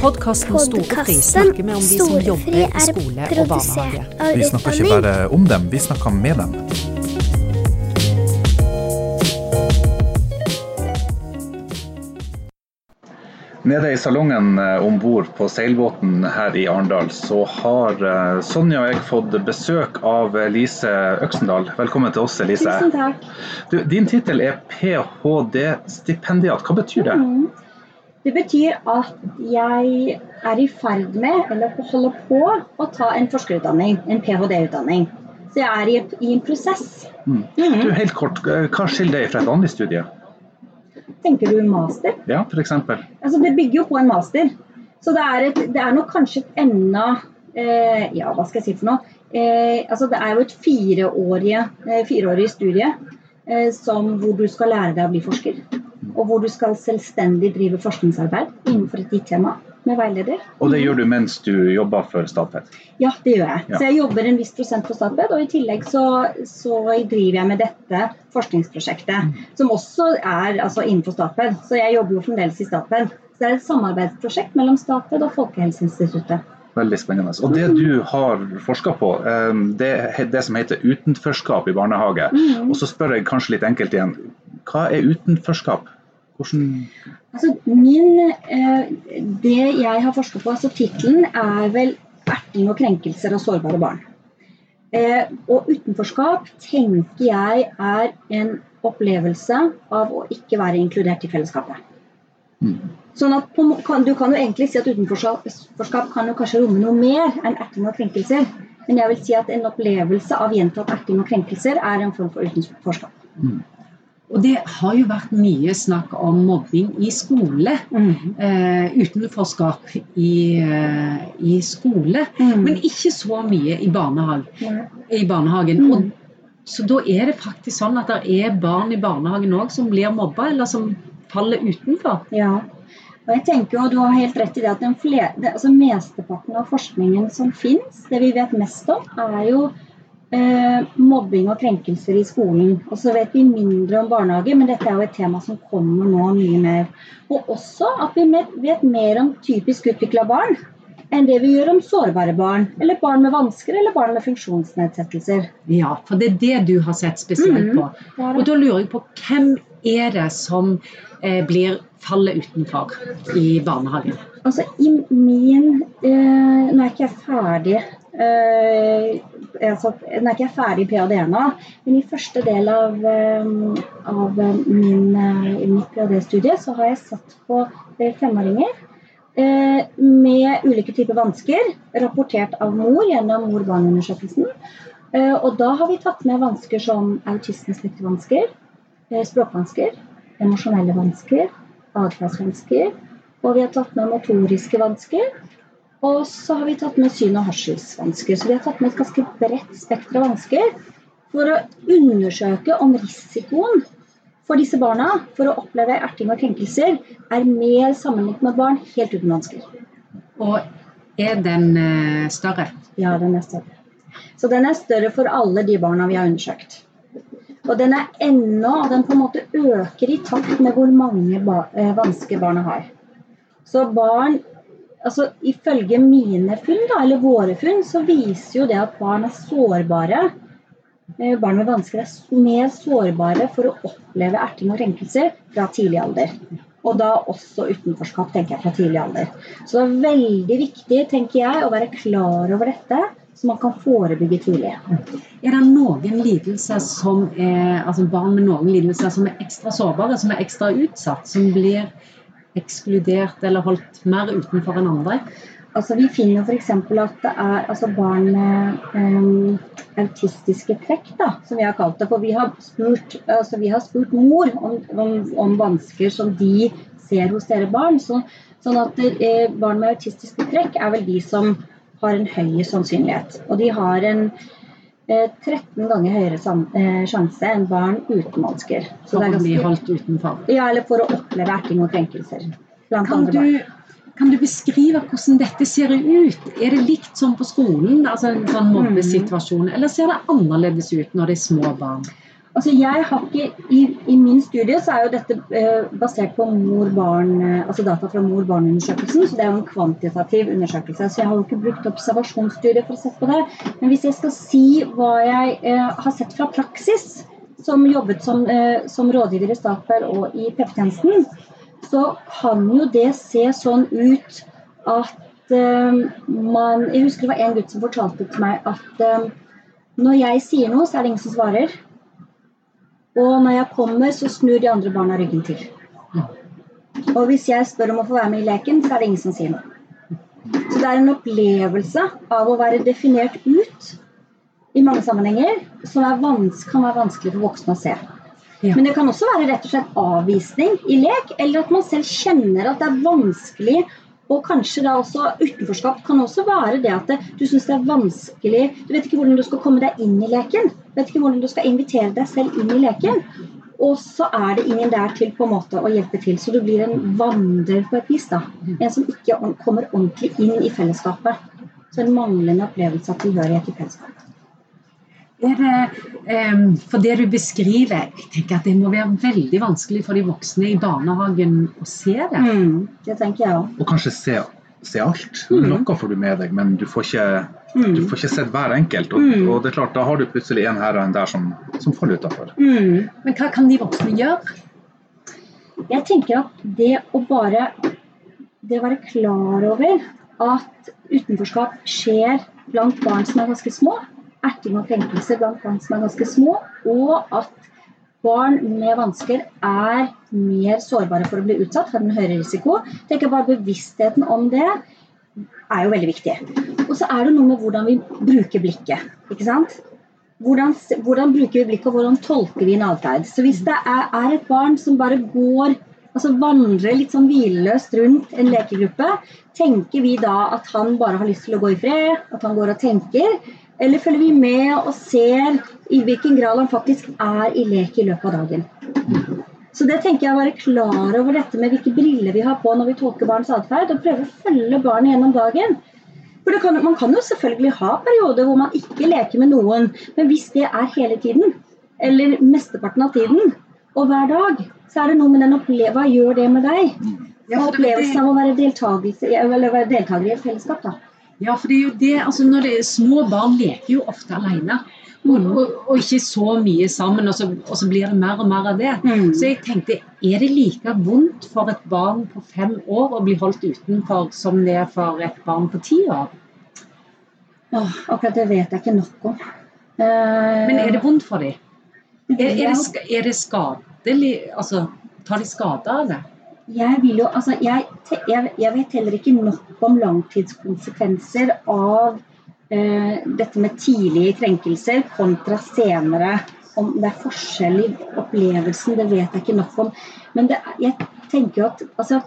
podkasten Storefri snakker vi om de som jobber i skole og barnehage. Vi snakker ikke bare om dem, vi snakker med dem. Nede i salongen eh, om bord på seilbåten her i Arendal, så har eh, Sonja og jeg fått besøk av Lise Øksendal. Velkommen til oss, Lise. Tusen takk. Du, din tittel er ph.d.-stipendiat. Hva betyr det? Mm. Det betyr at jeg er i ferd med, eller holder på, å ta en forskerutdanning. En ph.d.-utdanning. Så jeg er i, i en prosess. Mm. Mm. Du, helt kort, Hva skiller det fra et vanlig studie? Tenker du master? Ja, f.eks. Altså, det bygger jo på en master. Så det er, et, det er nok kanskje et enda eh, Ja, hva skal jeg si for noe? Eh, altså, det er jo et fireårig, eh, fireårig studie eh, som, hvor du skal lære deg å bli forsker. Og hvor du skal selvstendig drive forskningsarbeid innenfor et gitt tema med veileder. Og det gjør du mens du jobber for Statped? Ja, det gjør jeg. Ja. Så jeg jobber en viss prosent på Statped, og i tillegg så, så driver jeg med dette forskningsprosjektet. Som også er altså, innenfor Statped. Så jeg jobber jo fremdeles i Statped. Så det er et samarbeidsprosjekt mellom Statped og Folkehelseinstituttet. Veldig spennende. Og det du har forska på, eh, det er det som heter utenforskap i barnehage. Mhm. Og så spør jeg kanskje litt enkelt igjen, hva er utenforskap? Hvordan Altså, min, eh, det jeg har forsket på, altså tittelen er vel 'Erting og krenkelser av sårbare barn'. Eh, og utenforskap tenker jeg er en opplevelse av å ikke være inkludert i fellesskapet. Mm. Sånn at på, kan, Du kan jo egentlig si at utenforskap kan jo kanskje romme noe mer enn erting og krenkelser. Men jeg vil si at en opplevelse av gjentatt erting og krenkelser er en form for utenforskap. Og det har jo vært mye snakk om mobbing i skole. Eh, utenforskap i, eh, i skole. Mm. Men ikke så mye i, barnehage, i barnehagen. Mm. Og, så da er det faktisk sånn at det er barn i barnehagen òg som blir mobba, eller som faller utenfor. Ja. Og jeg tenker jo, Du har helt rett i det at den fle- det, altså mesteparten av forskningen som finnes, det vi vet mest om, er jo eh, mobbing og krenkelser i skolen. Og så vet vi mindre om barnehage, men dette er jo et tema som kommer nå mye mer. Og også at vi vet mer om typisk utvikla barn enn det vi gjør om sårbare barn, eller barn med vansker eller barn med funksjonsnedsettelser. Ja, for det er det du har sett spesielt Mhm. på. Og da lurer jeg på hvem er det som eh, blir faller utenfor i barnehagen? Altså, i min eh, Nå er ikke jeg ferdig eh, altså, den er ikke ferdig i ph.d. ennå, men i første del av, eh, av min, eh, mitt ph.d.-studie så har jeg satt på eh, femåringer uh, med ulike typer vansker, rapportert av mor gjennom mor-barn-undersøkelsen. Uh, og da har vi tatt med vansker som autismespektervansker, eh, språkvansker, emosjonelle vansker, atferdsvansker, og vi har tatt med motoriske vansker. Og så har vi tatt med syn- og hørselsvansker. Så vi har tatt med et ganske bredt spekter av vansker for å undersøke om risikoen for disse barna for å oppleve erting og krenkelser er mer sammenlignet med barn helt uten vansker. Og er den eh, større? Ja, den er større. Så den er større for alle de barna vi har undersøkt. Og den er ennå, og den på en måte øker i takt med hvor mange ba eh, vansker barna har. Så barn altså Ifølge mine funn, da, eller våre funn, så viser jo det at barn er sårbare. Eh, Barn med vansker er mer sårbare for å oppleve erting og krenkelser fra tidlig alder. Og da også utenforskap, tenker jeg, fra tidlig alder. Så det er veldig viktig, tenker jeg, å være klar over dette, så man kan forebygge tidlig. Er det noen lidelser som er, altså barn med noen lidelser som er ekstra sårbare, som er ekstra utsatt, som blir ekskludert eller holdt mer utenfor enn andre? Altså, vi finner f.eks. at det er altså, barn med um, autistiske trekk, da, som vi har kalt det. For vi har spurt, altså, vi har spurt mor om, om, om vansker som de ser hos dere barn. Så, sånn at eh, barn med autistiske trekk er vel de som har en høy sannsynlighet. Og de har en 13 ganger høyere eh, sjanse enn barn uten vansker. For å bli holdt utenfor. ja, eller for å oppleve erting og krenkelser. Blant Kan andre barn. du, kan du beskrive hvordan dette ser ut? Er det likt som på skolen, altså en sånn mobbesituasjon, eller ser det annerledes ut når det er små barn? Altså jeg har ikke, i, I min studie så er jo dette eh, basert på mor-barn, eh, altså data fra mor-barn-undersøkelsen. så Det er jo en kvantitativ undersøkelse. så Jeg har jo ikke brukt observasjonsstudier for å se på det. Men hvis jeg skal si hva jeg eh, har sett fra praksis, som jobbet som, eh, som rådgiver i Statoil og i PP-tjenesten, så kan jo det se sånn ut at eh, man Jeg husker det var en gutt som fortalte til meg at eh, når jeg sier noe, så er det ingen som svarer. Og når jeg kommer, så snur de andre barna ryggen til. Og hvis jeg spør om å få være med i leken, så er det ingen som sier noe. Så det er en opplevelse av å være definert ut i mange sammenhenger som kan være vanskelig for voksne å se. Ja. Men det kan også være rett og slett avvisning i lek, eller at man selv kjenner at det er vanskelig og kanskje da også utenforskap kan også være det at du syns det er vanskelig Du vet ikke hvordan du skal komme deg inn i leken. Du vet ikke hvordan du skal invitere deg selv inn i leken. Og så er det ingen der til på en måte å hjelpe til. Så du blir en vandrer på et vis. da. En som ikke kommer ordentlig inn i fellesskapet. Så en manglende opplevelse av tilhørighet i fellesskapet. Er det, em, for det du beskriver, jeg tenker at det må være veldig vanskelig for de voksne i barnehagen å se det. Mm, det tenker jeg òg. Og kanskje se, se alt. Mm. Noe får du med deg, men du får ikke, Mm. du får ikke sett hver enkelt. Og, Mm. og det er klart, da har du plutselig en her og en der som, som faller utafor. Mm. Men hva kan de voksne gjøre? Jeg tenker at det å bare Det å være klar over at utenforskap skjer blant barn som er ganske små, erting og krenkelse blant barn som er ganske små, og at barn med vansker er mer sårbare for å bli utsatt, har en høyere risiko. tenker bare Bevisstheten om det er jo veldig viktig. Og så er det noe med hvordan vi bruker blikket. ikke sant? Hvordan, hvordan bruker vi blikket, og hvordan tolker vi en atferd? Så hvis det er, er et barn som bare går altså vandrer litt sånn hvileløst rundt en lekegruppe, tenker vi da at han bare har lyst til å gå i fred, at han går og tenker? Eller følger vi med og ser i hvilken grad han faktisk er i lek i løpet av dagen? Så det tenker jeg å være klar over dette med hvilke briller vi har på når vi tolker barns atferd, og prøve å følge barnet gjennom dagen. For det kan, Man kan jo selvfølgelig ha perioder hvor man ikke leker med noen, men hvis det er hele tiden, eller mesteparten av tiden, og hver dag, så er det noe med den oppleve Hva gjør det med deg? Ja, Opplevelsen av å være deltaker i et fellesskap. da. Ja, for det er jo det, altså når det er Små barn leker jo ofte alene. Og, og, og ikke så mye sammen, og så, og så blir det mer og mer av det. Mm. Så jeg tenkte, er det like vondt for et barn på fem år å bli holdt utenfor som det er for et barn på ti år? Åh, akkurat det vet jeg ikke nok om. Uh, Men er det vondt for dem? Er, er, det, er det skadelig Altså, tar de skade av det? Jeg, jo, altså, jeg, jeg, vet heller ikke nok om langtidskonsekvenser av eh, dette med tidlige krenkelser kontra senere. Om det er forskjell i opplevelsen, det vet jeg ikke nok om. Men det, jeg tenker jo at altså,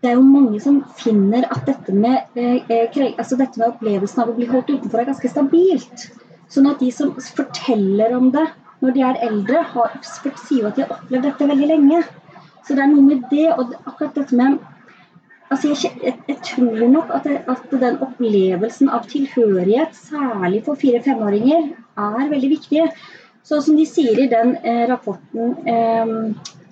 det er jo mange som finner at dette med, eh, eh, kre- altså dette med opplevelsen av å bli holdt utenfor er ganske stabilt. Sånn at de som forteller om det når de er eldre, har, sier jo at de har opplevd dette veldig lenge. Så det er noe med det, og akkurat dette med Altså jeg, jeg, tror nok at, det, at den opplevelsen av tilhørighet, særlig for fire-femåringer, er veldig viktig. Så som de sier i den eh, rapporten eh,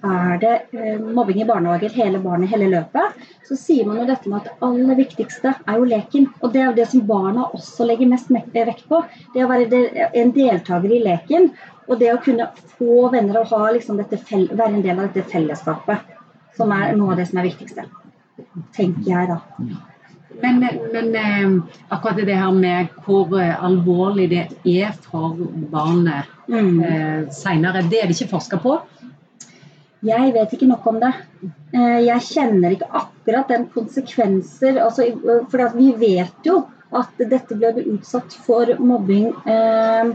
er det eh, mobbing i barnehager hele barnet, hele løpet, så sier man jo dette med at det aller viktigste er jo leken. Og det er jo det som barna også legger mest me- vekt på. Det å være en deltaker i leken, og det å kunne få venner og ha liksom dette være en del av dette fellesskapet. Som er noe av det som er viktigste. Tenker jeg, da. Men, men eh, akkurat det her med hvor eh, alvorlig det er for barnet Mm. eh, seinere, det er det ikke forska på. Jeg vet ikke nok om det. Eh, Jeg kjenner ikke akkurat den konsekvenser altså, For vi vet jo at dette ble utsatt for mobbing eh,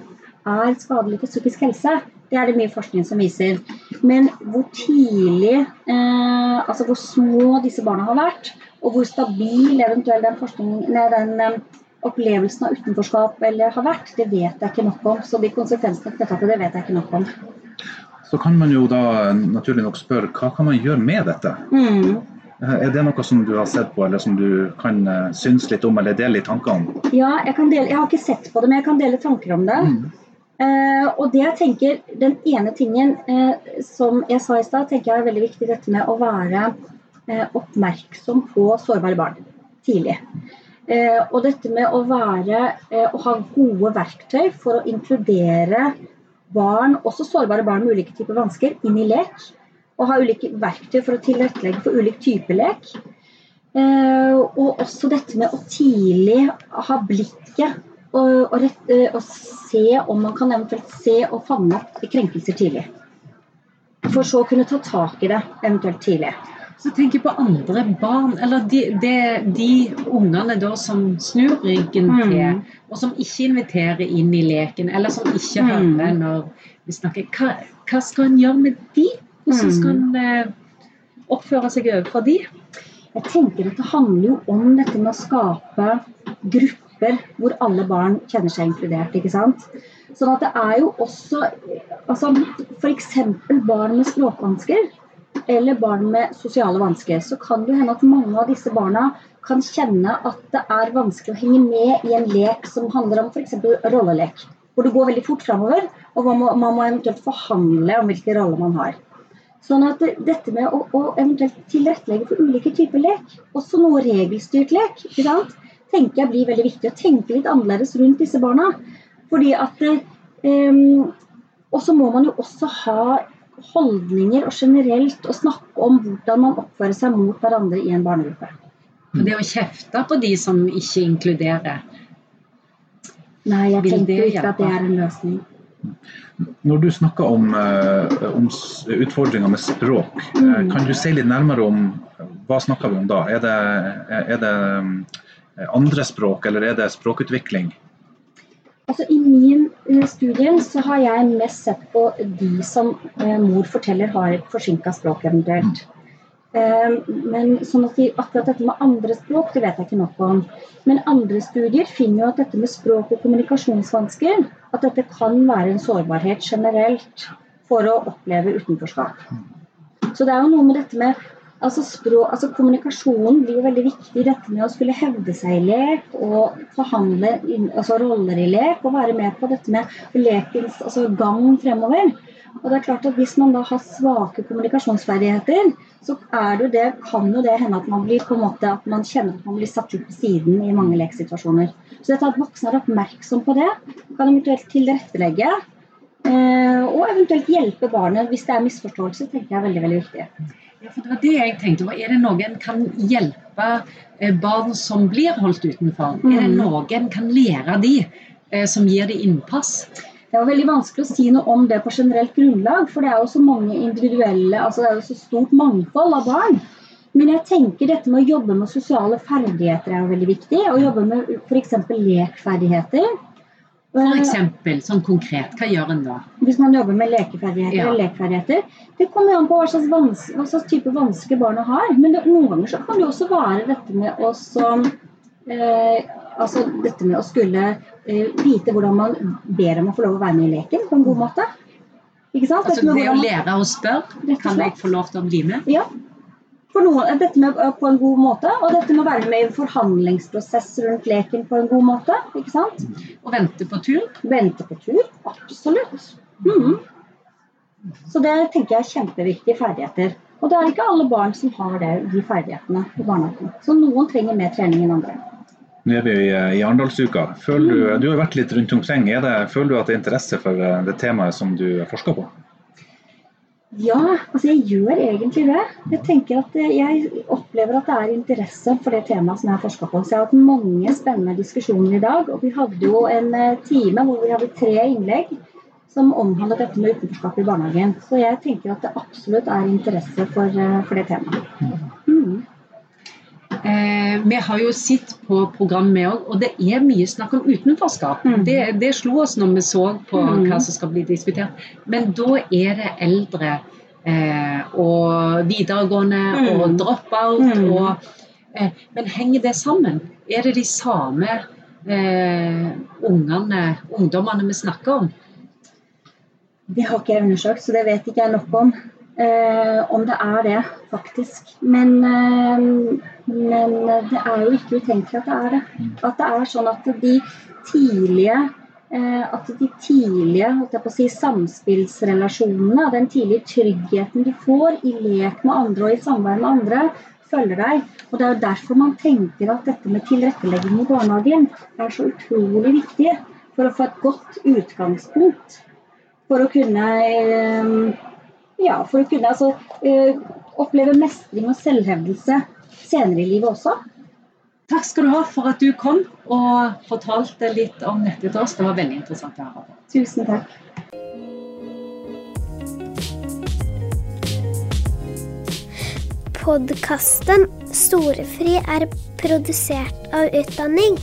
er skadelig for psykisk helse. Det er det mye forskning som viser. Men hvor tidlig, eh, altså hvor små disse barna har vært, og hvor stabil eventuelt den, den opplevelsen av utenforskap eller har vært, det vet jeg ikke nok om. Så de konsekvensene knytta til det vet jeg ikke nok om. Så kan man jo da naturlig nok spørre hva kan man gjøre med dette? Mm. Eh, Er det noe som du har sett på, eller som du kan eh, synes litt om, eller dele litt tanker om? Ja, jeg, kan dele, jeg har ikke sett på det, men jeg kan dele tanker om det. Mm. Uh, og det jeg tenker, Den ene tingen uh, som jeg sa i stad, tenker jeg er veldig viktig. Dette med å være uh, oppmerksom på sårbare barn tidlig. Og dette med å være å ha gode verktøy for å inkludere barn, også sårbare barn med ulike typer vansker, inn i lek. Og ha ulike verktøy for å tilrettelegge for ulik type lek. Eh, og også dette med å tidlig ha blikket og, og, rett, eh, og, se om man kan eventuelt se og fange opp krenkelser tidlig. For så å kunne ta tak i det eventuelt tidlig. Så tenk på andre barn, eller de, de, de ungene da som snur ryggen mm. til, og som ikke inviterer inn i leken, eller som ikke mm. hører når vi snakker. Hva, hva skal en gjøre med de? Hvordan skal en mm. eh, oppføre seg overfor de? Jeg tenker at Det handler jo om dette med å skape grupper grupper hvor alle barn kjenner seg inkludert. ikke sant? Sånn at det er jo også altså F.eks. barn med språkvansker eller barn med sosiale vansker. Så kan det hende at mange av disse barna kan kjenne at det er vanskelig å henge med i en lek som handler om f.eks. rollelek. Hvor det går veldig fort framover, og man må, man må eventuelt forhandle om hvilke roller man har. Sånn at dette med å, å eventuelt tilrettelegge for ulike typer lek, også noe regelstyrt lek, ikke sant? tenker jeg blir veldig viktig. Å tenke litt annerledes rundt disse barna. Fordi at um, Og så må man jo også ha holdninger og generelt å snakke om hvordan man oppfører seg mot hverandre i en barnegruppe. Det å kjefte på de som ikke inkluderer Nei, jeg tenker ikke at det er en løsning. Når du snakker om, uh, om utfordringer med språk, uh, mm. kan du si litt nærmere om hva snakker vi om da? Er det, er det Eh, andre språk, eller er det språkutvikling? Altså, I min eh, studie så har jeg mest sett på de som eh, mor forteller har et forsinka språk eventuelt. Eh, men sånn at de, akkurat dette med andre språk det vet jeg ikke nok om. Men andre studier finner jo at dette med språk og kommunikasjonsvansker at dette kan være en sårbarhet generelt for å oppleve utenforskap. Så det er jo noe med dette med Altså, språk, altså Kommunikasjonen blir veldig viktig. Dette med å skulle hevde seg i lek og forhandle altså roller i lek. Og være med på dette med lekens altså gang fremover. Og det er klart at Hvis man da har svake kommunikasjonsferdigheter, så er det, det, kan jo det hende at man blir på en måte, at man kjenner at man blir satt ut på siden i mange leksituasjoner. Så dette at voksne er oppmerksom på det, kan eventuelt tilrettelegge. Eh, og eventuelt hjelpe barnet hvis det er misforståelse, tenker jeg er veldig, veldig viktig. Ja, for det var det jeg tenkte. Er det noen kan hjelpe eh, barn som blir holdt utenfor? Mm. Er det mm. noen kan lære de eh, som gir de innpass? Det er veldig vanskelig å si noe om det på generelt grunnlag, for det er jo så mange individuelle, altså det er jo så stort mangfold av barn. Men jeg tenker dette med å jobbe med sosiale ferdigheter er jo veldig viktig. Å jobbe med f.eks. lekferdigheter. For eksempel, sånn konkret, hva gjør en da? Hvis man jobber med lekeferdigheter ja. eller lekferdigheter. Det kommer an på hva slags, vans hva slags type vansker barna har. Men det, noen ganger så kan det også være dette med å eh, altså dette med å skulle eh, vite hvordan man ber om å få lov å være med i leken på en god måte. Ikke sant? Altså det å lære å spørre. Kan jeg få lov til å bli med? Ja for noen, dette med, på en god måte, og dette med å være med i en forhandlingsprosess rundt leken på en god måte. ikke sant? Og vente på tur? Vente på tur, absolutt. Mm. Så det tenker jeg er kjempeviktige ferdigheter. Og det er ikke alle barn som har det, de ferdighetene i barnehagen. Så noen trenger mer trening enn andre. Nå er vi i, i Arendalsuka. Du, mm. du har vært litt rundt omkring. Det, føler du at det er interesse for eh, det temaet som du forsker på? Ja, altså jeg gjør egentlig det. Jeg tenker at jeg opplever at det er interesse for det temaet som jeg har forska på. Så jeg har hatt mange spennende diskusjoner i dag. Og vi hadde jo en eh, time hvor vi hadde tre innlegg som omhandlet dette med utenforskap i barnehagen. Så jeg tenker at det absolutt er interesse for, eh, for det temaet. Eh, vi har jo sett på programmet òg, og det er mye snakk om utenforskap. Mm. Det, det, slo oss når vi så på mm. hva som skal bli diskutert. Men da er det eldre eh, og videregående mm. og drop-out. Mm. Og, eh, men henger det sammen? Er det de samme eh, ungene, ungdommene vi snakker om? Det har ikke jeg undersøkt, så det vet ikke jeg nok om. Eh, om det er det, faktisk. Men, eh, men, det er jo ikke utenkelig at det er det. At det er sånn at de tidlige Eh, at de tidlige si, samspillsrelasjonene, den tidlige tryggheten du får i lek med andre og i samvær med andre, følger deg. Og Det er jo derfor man tenker at dette med tilrettelegging i barnehagen er så utrolig viktig for å få et godt utgangspunkt. For å kunne, ja, for å kunne altså, eh, oppleve mestring og selvhevdelse senere i livet også. Takk skal du ha for at du kom og fortalte litt om dette til oss. Det var veldig interessant å høre. Tusen takk. Podkasten Storefri er produsert av Utdanning.